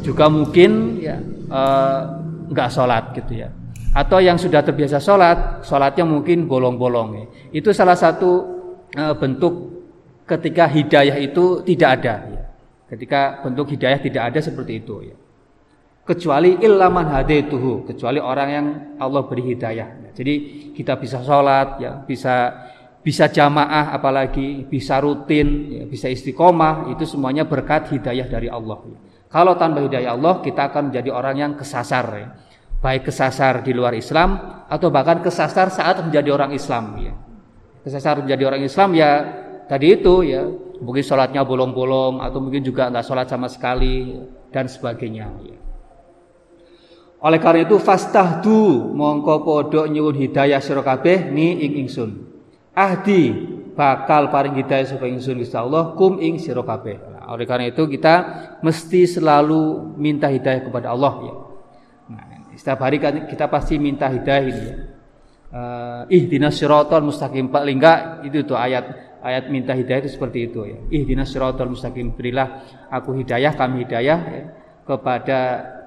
juga mungkin ya uh, nggak sholat gitu ya atau yang sudah terbiasa sholat, sholatnya mungkin bolong-bolong. Itu salah satu e, bentuk ketika hidayah itu tidak ada. Ya. Ketika bentuk hidayah tidak ada seperti itu. Ya. Kecuali ilaman hadaituhu, kecuali orang yang Allah beri hidayah. Jadi kita bisa sholat, ya, bisa bisa jamaah, apalagi bisa rutin, ya, bisa istiqomah, itu semuanya berkat hidayah dari Allah. Kalau tanpa hidayah Allah, kita akan menjadi orang yang kesasar. Ya baik kesasar di luar Islam atau bahkan kesasar saat menjadi orang Islam ya. Kesasar menjadi orang Islam ya tadi itu ya mungkin sholatnya bolong-bolong atau mungkin juga nggak sholat sama sekali dan sebagainya ya. Oleh karena itu fastahdu mongko podo nyuwun hidayah sira ni ing ingsun. Ahdi bakal paring hidayah sapa ingsun Gusti Allah kum ing sira kabeh. Nah, oleh karena itu kita mesti selalu minta hidayah kepada Allah ya. Setiap hari kan kita pasti minta hidayah ini ya. Uh, ihdinas siratal mustaqim paling enggak itu tuh ayat ayat minta hidayah itu seperti itu ya. Ihdinas siratal mustaqim berilah aku hidayah kami hidayah ya, kepada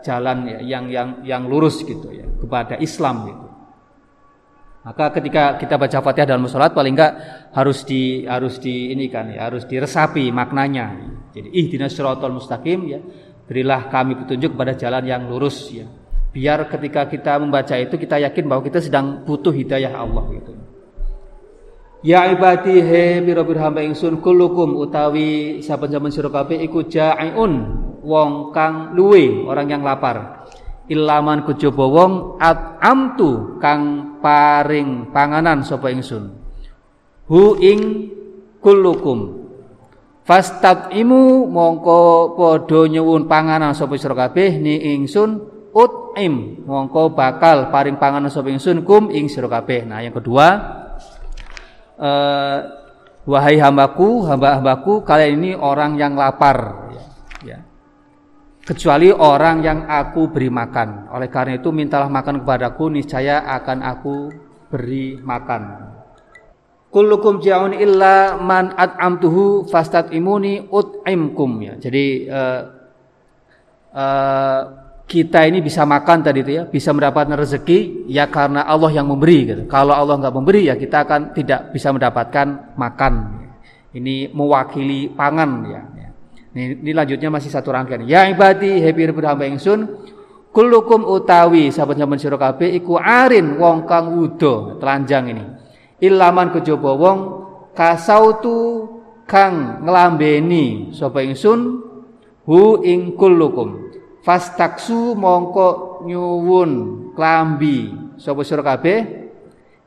jalan ya, yang yang yang lurus gitu ya, kepada Islam gitu. Maka ketika kita baca Fatihah dalam sholat paling enggak harus di harus di ini kan ya, harus diresapi maknanya. Jadi ihdinas siratal mustaqim ya, berilah kami petunjuk kepada jalan yang lurus ya biar ketika kita membaca itu kita yakin bahwa kita sedang butuh hidayah Allah gitu. Ya ibadi he pira hamba ingsun kulukum utawi saben-saben sira kabeh iku ja'iun wong kang luwe orang yang lapar. Ilaman kejaba wong amtu kang paring panganan sapa ingsun. Hu ing kulukum imu mongko podo nyuwun panganan sapa sira kabeh ni ingsun utim mongko bakal paring panganan sapa ingsun kum ing sira kabeh. Nah, yang kedua eh, wahai hambaku, hamba-hambaku kalian ini orang yang lapar. Kecuali orang yang aku beri makan. Oleh karena itu mintalah makan kepadaku niscaya akan aku beri makan. Kullukum ja'un illa man at'amtuhu fastat imuni ut'imkum ya. Jadi uh, uh, kita ini bisa makan tadi itu ya, bisa mendapatkan rezeki ya karena Allah yang memberi gitu. Kalau Allah nggak memberi ya kita akan tidak bisa mendapatkan makan. Ini mewakili pangan ya. Ini, ini lanjutnya masih satu rangkaian. Ya ibadi happy hamba ingsun. Kullukum utawi sahabat-sahabat sira kabeh iku arin wong kang wudo telanjang ini. Ilaman kejaba wong kasautu kang nglambeni sapa ingsun? Hu ing kullukum. Fastaksu mongko nyuwun klambi sapa sira kabeh?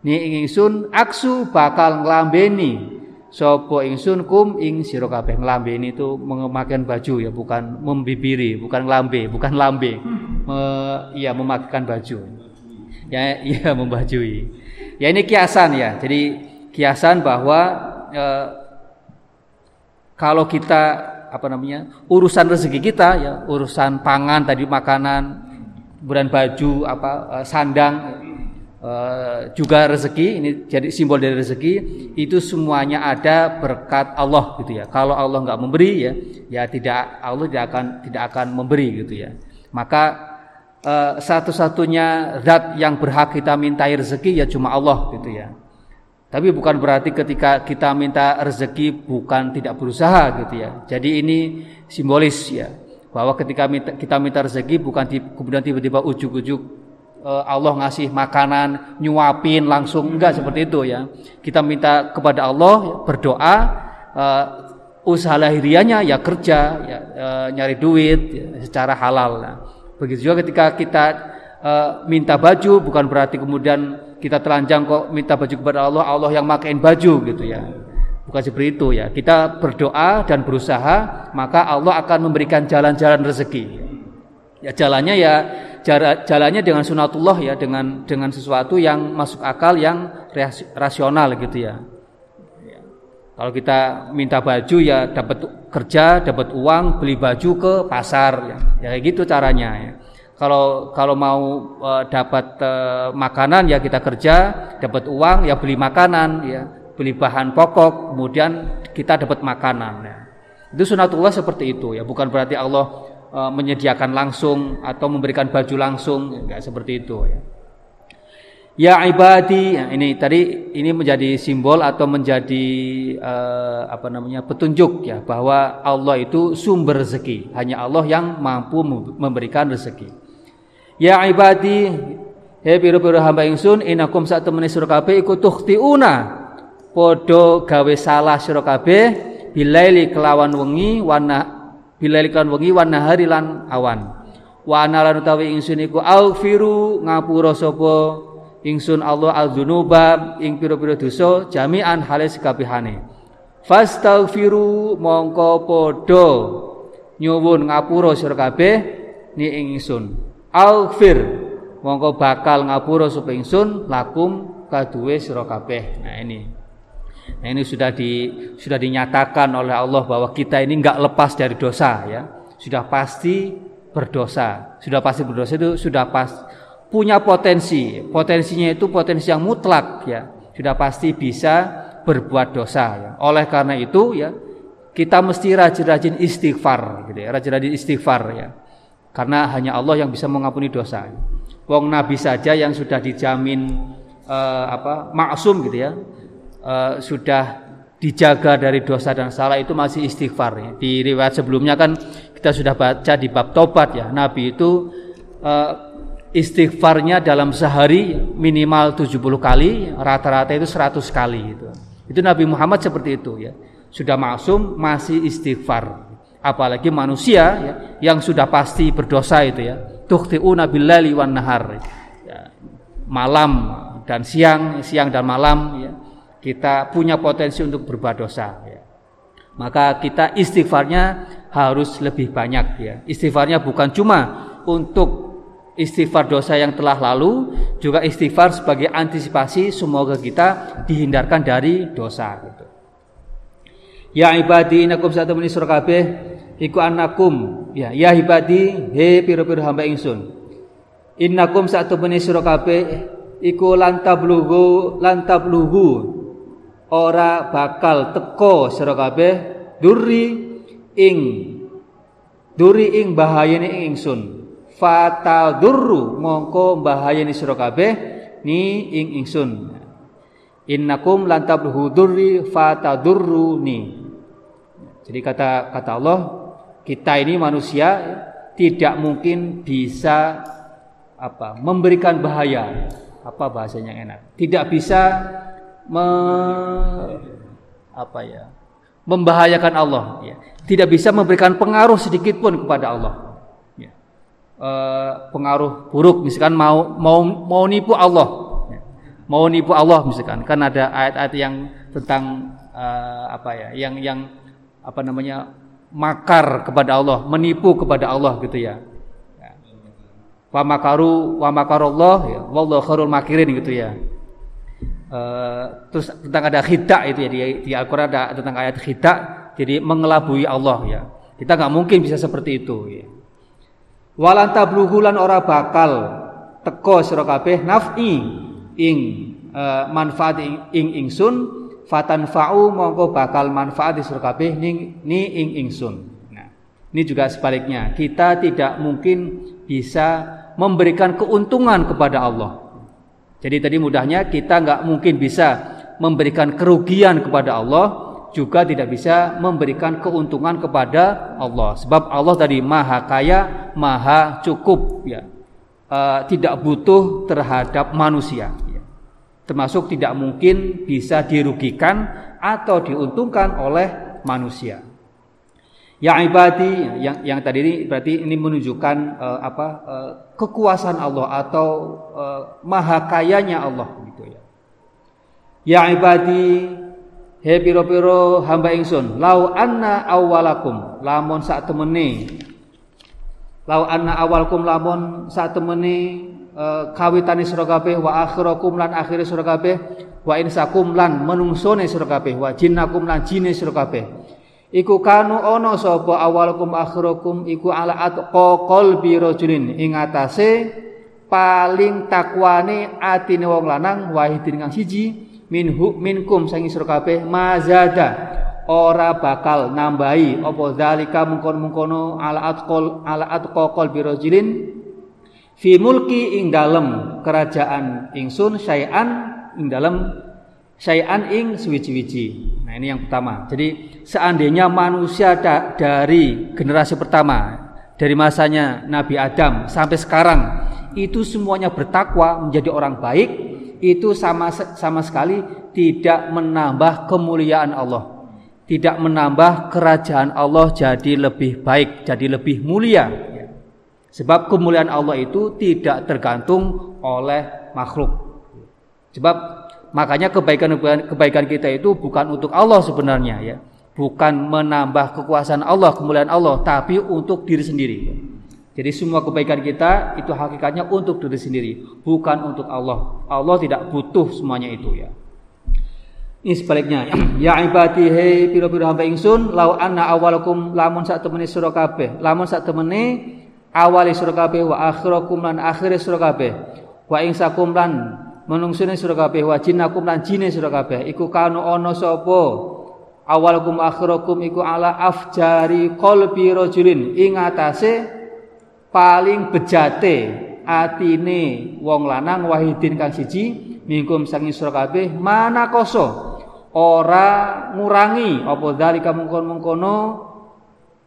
Ni ingsun aksu bakal nglambeni sapa ingsun kum ing sira kabeh nglambeni itu mengemakan baju ya bukan membibiri bukan nglambe bukan lambe. Me, ya memakai baju. Ya iya membajui. Ya ini kiasan ya. Jadi kiasan bahwa e, kalau kita apa namanya urusan rezeki kita ya urusan pangan tadi makanan kemudian baju apa e, sandang e, juga rezeki ini jadi simbol dari rezeki itu semuanya ada berkat Allah gitu ya kalau Allah nggak memberi ya ya tidak Allah tidak akan tidak akan memberi gitu ya maka uh, satu-satunya zat yang berhak kita minta rezeki ya cuma Allah gitu ya. Tapi bukan berarti ketika kita minta rezeki bukan tidak berusaha gitu ya. Jadi ini simbolis ya bahwa ketika kita minta rezeki bukan di, kemudian tiba-tiba ujuk-ujuk Allah ngasih makanan nyuapin langsung enggak seperti itu ya. Kita minta kepada Allah berdoa uh, usaha lahirianya ya kerja ya, uh, nyari duit ya, secara halal. Nah, Begitu juga ketika kita uh, minta baju bukan berarti kemudian kita telanjang kok minta baju kepada Allah, Allah yang makain baju gitu ya. Bukan seperti itu ya. Kita berdoa dan berusaha, maka Allah akan memberikan jalan-jalan rezeki. Ya jalannya ya jalannya dengan sunatullah ya dengan dengan sesuatu yang masuk akal yang rasional gitu ya. ya. Kalau kita minta baju ya dapat kerja dapat uang beli baju ke pasar ya, ya kayak gitu caranya ya kalau kalau mau e, dapat e, makanan ya kita kerja dapat uang ya beli makanan ya beli bahan pokok kemudian kita dapat makanan ya. itu sunatullah seperti itu ya bukan berarti Allah e, menyediakan langsung atau memberikan baju langsung enggak seperti itu ya Ya ibadi, ya, ini tadi ini menjadi simbol atau menjadi uh, apa namanya petunjuk ya bahwa Allah itu sumber rezeki. Hanya Allah yang mampu memberikan rezeki. Ya ibadi, he piro-piro hamba ingsun inakum sak temene sira kabeh iku tukhtiuna. Padha gawe salah sira kabeh bilaili kelawan wengi wana bilaili kelawan wengi wana hari lan awan. Wa ana lan utawi ingsun iku aghfiru ngapura sapa? Ingsun Allah al-dzunuba ing pira-pira dosa jami'an hale sekabehane. Fastaghfiru mongko padha nyuwun ngapura sira kabeh ni ingsun. Alfir mongko bakal ngapura sapa ingsun lakum kaduwe sira kabeh. Nah ini Nah ini sudah di sudah dinyatakan oleh Allah bahwa kita ini enggak lepas dari dosa ya. Sudah pasti berdosa. Sudah pasti berdosa itu sudah pas punya potensi. Potensinya itu potensi yang mutlak ya. Sudah pasti bisa berbuat dosa ya. Oleh karena itu ya kita mesti rajin-rajin istighfar gitu ya. Rajin-rajin istighfar ya. Karena hanya Allah yang bisa mengampuni dosa. Wong nabi saja yang sudah dijamin uh, apa maksum gitu ya. Uh, sudah dijaga dari dosa dan salah itu masih istighfar ya. Di riwayat sebelumnya kan kita sudah baca di bab tobat ya. Nabi itu uh, istighfarnya dalam sehari minimal 70 kali, rata-rata itu 100 kali itu. Itu Nabi Muhammad seperti itu ya. Sudah maksum masih istighfar. Apalagi manusia ya, yang sudah pasti berdosa itu ya. Tukhti'una billali wan nahar. Ya, malam dan siang, siang dan malam ya. Kita punya potensi untuk berbuat dosa ya. Maka kita istighfarnya harus lebih banyak ya. Istighfarnya bukan cuma untuk istighfar dosa yang telah lalu, juga istighfar sebagai antisipasi semoga kita dihindarkan dari dosa gitu. Ya ibadi inakum satu menit surah kabeh iku anakum ya ya ibadi he piro-piro hamba ingsun. Innakum satu menit surah kabeh iku lantabluhu lantabluhu ora bakal teko sira kabeh duri ing duri ing bahayane ing ingsun. Fatal durru mongko bahayani sira kabeh ni ing ingsun. Innakum lantabluhu durri fatadurruni jadi kata kata Allah kita ini manusia tidak mungkin bisa apa memberikan bahaya. Apa bahasanya enak? Tidak bisa me, apa ya membahayakan Allah ya. tidak bisa memberikan pengaruh sedikit pun kepada Allah uh, pengaruh buruk misalkan mau mau mau nipu Allah mau nipu Allah misalkan. Kan ada ayat-ayat yang tentang uh, apa ya yang yang apa namanya makar kepada Allah menipu kepada Allah gitu ya. Wa makaru wa makarullah ya. Wallahu khairul makirin gitu ya uh, terus tentang ada khida itu ya di, di Al-Qur'an ada tentang ayat khida jadi mengelabui Allah ya. Kita nggak mungkin bisa seperti itu ya. Walan tabluhu lan ora bakal teko sira kabeh naf'i ing uh, manfaat ing, ing ingsun fatan fa'u mongko bakal manfaat sira kabeh ning ni ing ingsun. Nah ini juga sebaliknya. Kita tidak mungkin bisa memberikan keuntungan kepada Allah jadi tadi mudahnya kita nggak mungkin bisa memberikan kerugian kepada Allah juga tidak bisa memberikan keuntungan kepada Allah. Sebab Allah tadi maha kaya maha cukup. Ya. Uh, tidak butuh terhadap manusia. Ya. termasuk tidak mungkin bisa dirugikan atau diuntungkan oleh manusia ya ibadi yang yang tadi ini berarti ini menunjukkan uh, apa uh, kekuasaan Allah atau uh, maha kayanya Allah gitu ya ya ibadi He piro-piro hamba ingsun, lau anna awalakum lamun sak temene. Lau anna awalkum lamun sak temene uh, kawitane sira kabeh wa akhirakum lan akhire sira kabeh wa insakum lan menungsone kabeh wa jinnakum lan jine kabeh. Iku kanu ana sapa awalakum akhirakum iku ala atqa qalbi rajulin ing atase paling takwane atine wong lanang wahidin kang siji minhu minkum sangi sira kabeh mazada ora bakal nambahi apa zalika mungkon-mungkono ala atqol ala atqa birojilin fi mulki ing dalem kerajaan ingsun syai'an ing dalem syai'an ing suwiji-wiji. Nah, ini yang pertama. Jadi seandainya manusia da dari generasi pertama dari masanya Nabi Adam sampai sekarang itu semuanya bertakwa menjadi orang baik itu sama sama sekali tidak menambah kemuliaan Allah. Tidak menambah kerajaan Allah jadi lebih baik, jadi lebih mulia. Sebab kemuliaan Allah itu tidak tergantung oleh makhluk. Sebab makanya kebaikan kebaikan kita itu bukan untuk Allah sebenarnya ya. Bukan menambah kekuasaan Allah, kemuliaan Allah, tapi untuk diri sendiri. Jadi semua kebaikan kita itu hakikatnya untuk diri sendiri, bukan untuk Allah. Allah tidak butuh semuanya itu ya. Ini sebaliknya. Ya ibadi hei piro-piro hamba ingsun, lau anna awalakum lamun sak temene sira kabeh. Lamun sak temene awali sira kabeh wa akhirakum lan akhire sira kabeh. Wa ingsakum lan menungsune sira kabeh wa jinnakum lan jine sira kabeh. Iku kanu ana sapa? Awalakum akhirakum iku ala afjari qalbi rajulin. Ing atase paling bejate atine wong lanang wahidin kang siji mingkum sangi sira kabeh mana koso ora ngurangi apa dalika mungkon-mungkono?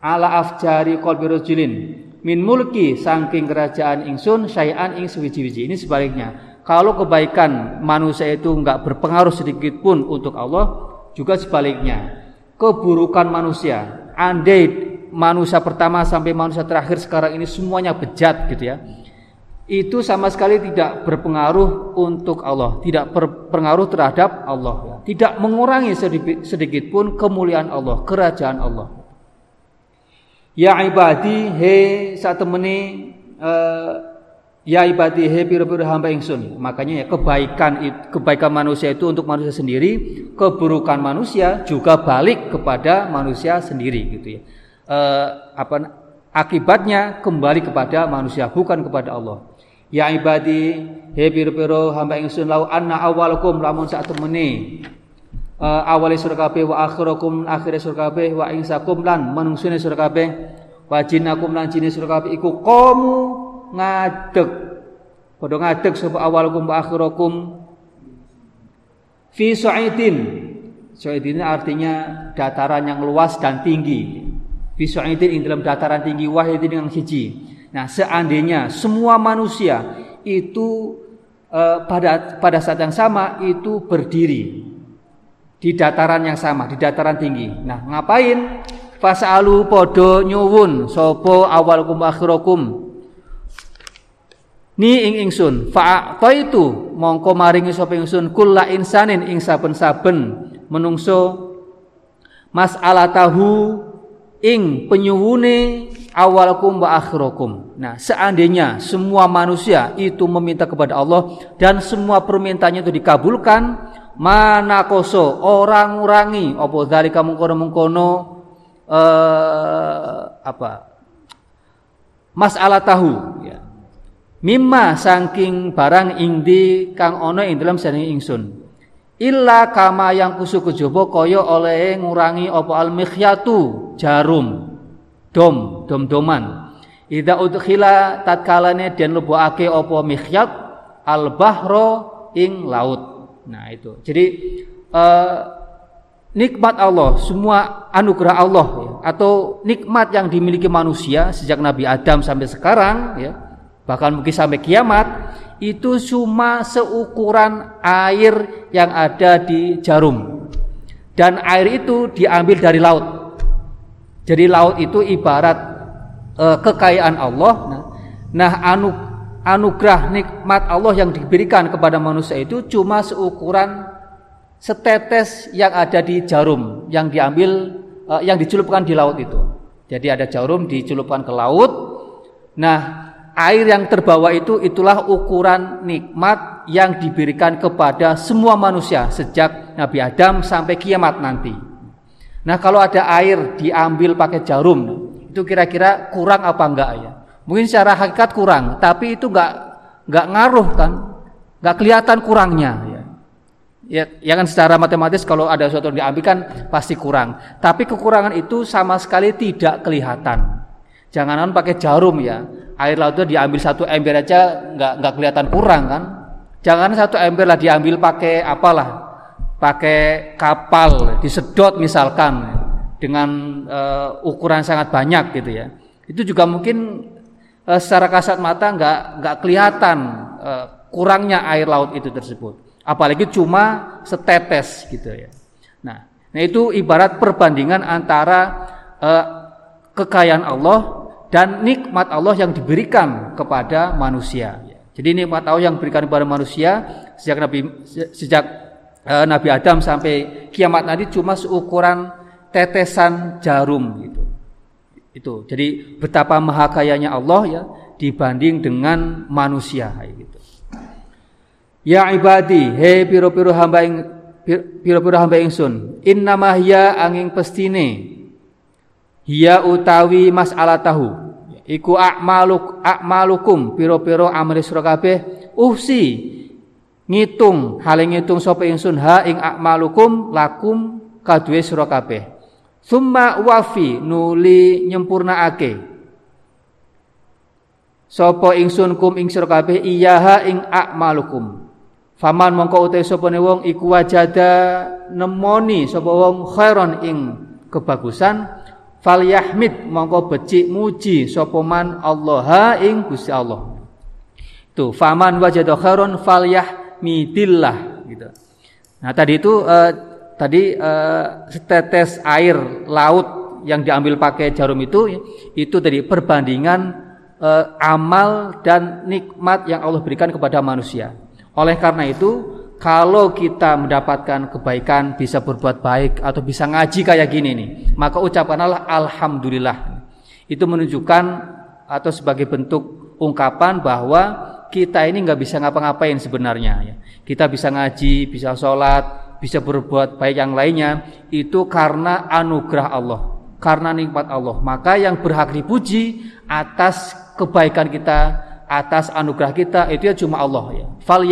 Ala afjari qalbi rajulin. Min mulki saking kerajaan ingsun syai'an ing suwiji-wiji ini sebaliknya kalau kebaikan manusia itu enggak berpengaruh sedikit pun untuk Allah juga sebaliknya keburukan manusia andai manusia pertama sampai manusia terakhir sekarang ini semuanya bejat gitu ya. itu sama sekali tidak berpengaruh untuk Allah, tidak berpengaruh terhadap Allah, tidak mengurangi sedikit, pun kemuliaan Allah, kerajaan Allah. Ya ibadi, he saat temeni uh, ya ibadi he piro-piro hamba ingsun. Makanya ya kebaikan kebaikan manusia itu untuk manusia sendiri, keburukan manusia juga balik kepada manusia sendiri gitu ya. Uh, apa akibatnya kembali kepada manusia bukan kepada Allah. Ya ibadi he piro-piro hamba ingsun lau anna awalakum lamun sak temene uh, awali surga wa akhirakum akhire surga wa insakum lan manungsune surga kabeh wa jinakum lan jine surga kabeh iku ngadeg padha ngadeg sapa awalakum wa akhirakum fi su'idin su'idin artinya dataran yang luas dan tinggi fi su'idin dalam dataran tinggi wahidin yang siji Nah, seandainya semua manusia itu eh, pada pada saat yang sama itu berdiri di dataran yang sama, di dataran tinggi. Nah, ngapain? Fasalu podo nyuwun sopo awalkum akhirakum. Ni ing ingsun fa itu mongko maringi sapa ingsun kulla insanin ing saben-saben menungso tahu ing penyuwune awalkum wa akhirakum. Nah, seandainya semua manusia itu meminta kepada Allah dan semua permintaannya itu dikabulkan, mana koso orang urangi apa dzalika mengkono-mengkono eh apa? Masalah tahu ya. Mimma saking barang indi kang ono ing dalam sani ingsun. Illa kama yang kusu kejaba kaya oleh ngurangi apa al mikhyatu jarum dom dom-doman. Ida udkhila tatkalane den lebokake apa mikhyat al bahro ing laut. Nah itu. Jadi uh, nikmat Allah semua anugerah Allah ya, atau nikmat yang dimiliki manusia sejak Nabi Adam sampai sekarang ya bahkan mungkin sampai kiamat itu cuma seukuran air yang ada di jarum. Dan air itu diambil dari laut. Jadi laut itu ibarat e, kekayaan Allah. Nah, anu, anugerah nikmat Allah yang diberikan kepada manusia itu cuma seukuran setetes yang ada di jarum yang diambil e, yang dicelupkan di laut itu. Jadi ada jarum dicelupkan ke laut. Nah, air yang terbawa itu itulah ukuran nikmat yang diberikan kepada semua manusia sejak Nabi Adam sampai kiamat nanti. Nah, kalau ada air diambil pakai jarum, itu kira-kira kurang apa enggak ya? Mungkin secara hakikat kurang, tapi itu enggak enggak ngaruh kan? Enggak kelihatan kurangnya ya. Ya, ya kan secara matematis kalau ada sesuatu yang diambil kan pasti kurang. Tapi kekurangan itu sama sekali tidak kelihatan. Janganan pakai jarum ya. Air laut itu diambil satu ember aja nggak nggak kelihatan kurang kan. Jangan satu ember lah diambil pakai apalah pakai kapal disedot misalkan dengan uh, ukuran sangat banyak gitu ya. Itu juga mungkin uh, secara kasat mata nggak nggak kelihatan uh, kurangnya air laut itu tersebut. Apalagi cuma setetes gitu ya. Nah nah itu ibarat perbandingan antara kekayaan Allah dan nikmat Allah yang diberikan kepada manusia. Jadi nikmat Allah yang diberikan kepada manusia sejak Nabi sejak uh, Nabi Adam sampai kiamat nanti cuma seukuran tetesan jarum gitu. Itu. Jadi betapa maha kayanya Allah ya dibanding dengan manusia gitu. Ya ibadi, he piro-piro hamba ing piro-piro hamba ingsun, innamah ya angin pestine Hiya utawi masalah tahu iku akmaluk akmalukum piro-piro amri sira kabeh. Uhsi ngitung hale ngitung sapa ingsun ha ing akmalukum lakum kaduwe sira kabeh. Summa wafi nuli nyempurnaake sapa ingsun kum ing sira kabeh iyaha ing akmalukum faman mongko utai sapa wong iku wajada nemoni sapa wong khairon ing kebagusan fal yahmid mongko becik muji sapa man Allah ing Gusti Allah. Tuh, faman wajada khairon fal yahmidillah gitu. Nah, tadi itu uh, tadi uh, setetes air laut yang diambil pakai jarum itu itu tadi perbandingan eh, amal dan nikmat yang Allah berikan kepada manusia. Oleh karena itu, kalau kita mendapatkan kebaikan, bisa berbuat baik atau bisa ngaji kayak gini nih, maka ucapkanlah alhamdulillah. Itu menunjukkan atau sebagai bentuk ungkapan bahwa kita ini nggak bisa ngapa-ngapain sebenarnya. Ya. Kita bisa ngaji, bisa sholat, bisa berbuat baik yang lainnya itu karena anugerah Allah, karena nikmat Allah. Maka yang berhak dipuji atas kebaikan kita, atas anugerah kita itu ya cuma Allah ya. Fal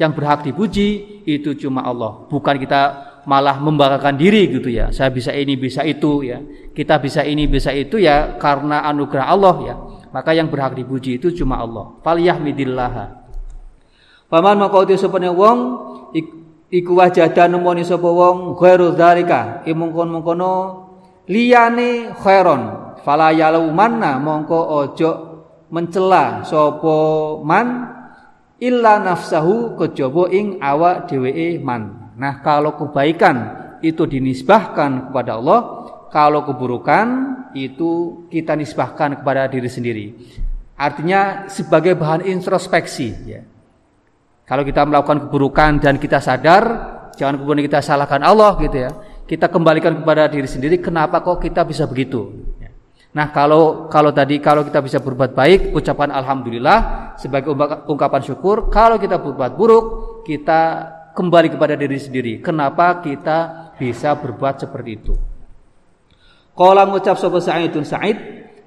yang berhak dipuji itu cuma Allah. Bukan kita malah membanggakan diri gitu ya. Saya bisa ini bisa itu ya. Kita bisa ini bisa itu ya karena anugerah Allah ya. Maka yang berhak dipuji itu cuma Allah. Falyahmidillah paman uti sapane wong iku wajada nemoni sapa wong ghairu dzalika imungkon-mungkono liyane khairon. Fala manna mongko ojo mencela sapa man illa nafsahu kejaba ing awak dheweke man. Nah, kalau kebaikan itu dinisbahkan kepada Allah, kalau keburukan itu kita nisbahkan kepada diri sendiri. Artinya sebagai bahan introspeksi ya. Kalau kita melakukan keburukan dan kita sadar, jangan kemudian kita salahkan Allah gitu ya. Kita kembalikan kepada diri sendiri, kenapa kok kita bisa begitu? Nah, kalau kalau tadi kalau kita bisa berbuat baik, ucapan alhamdulillah sebagai ungkapan syukur. Kalau kita berbuat buruk, kita kembali kepada diri sendiri. Kenapa kita bisa berbuat seperti itu? Kala ngucap sapa Sa'idun Sa'id,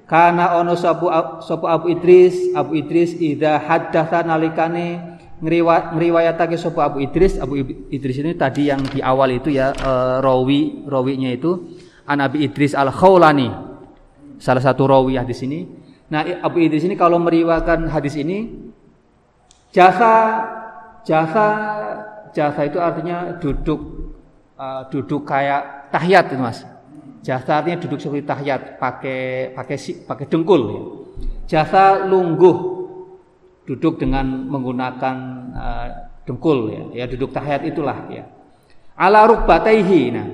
kana ono sabu sapa Abu Idris, Abu Idris idza haddatsa nalikane ngriwayatake sapa Abu Idris, Abu Idris ini tadi yang di awal itu ya uh, rawi rawinya itu An Abi Idris Al-Khawlani salah satu rawi hadis ini. Nah, Abu Idris ini kalau meriwayatkan hadis ini jasa jasa jasa itu artinya duduk uh, duduk kayak tahiyat itu Mas. Jasa artinya duduk seperti tahiyat pakai pakai pakai dengkul ya. Jasa lungguh duduk dengan menggunakan uh, dengkul ya. Ya duduk tahiyat itulah ya. Ala rukbataihi. Nah,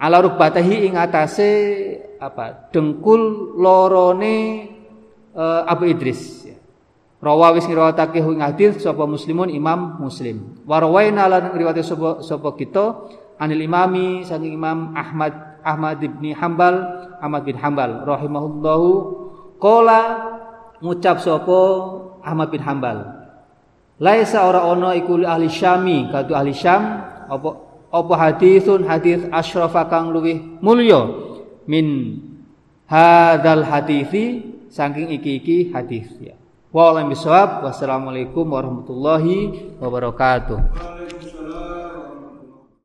ala rukbataihi ing atase apa dengkul lorone uh, Abu Idris ya. Rawa wis ngriwayatake ing hadis sapa muslimun Imam Muslim. Warwaina lan ngriwayate sapa sapa kita anil imami saking Imam Ahmad Ahmad bin Hambal Ahmad bin Hambal rahimahullahu qala ngucap sapa Ahmad bin Hambal Laisa ora ono iku ahli Syami kadu ahli Syam apa apa hadisun hadis asyrafa kang luwih mulya min hadal hadisi saking iki-iki hadis ya. Wa warahmatullahi wabarakatuh.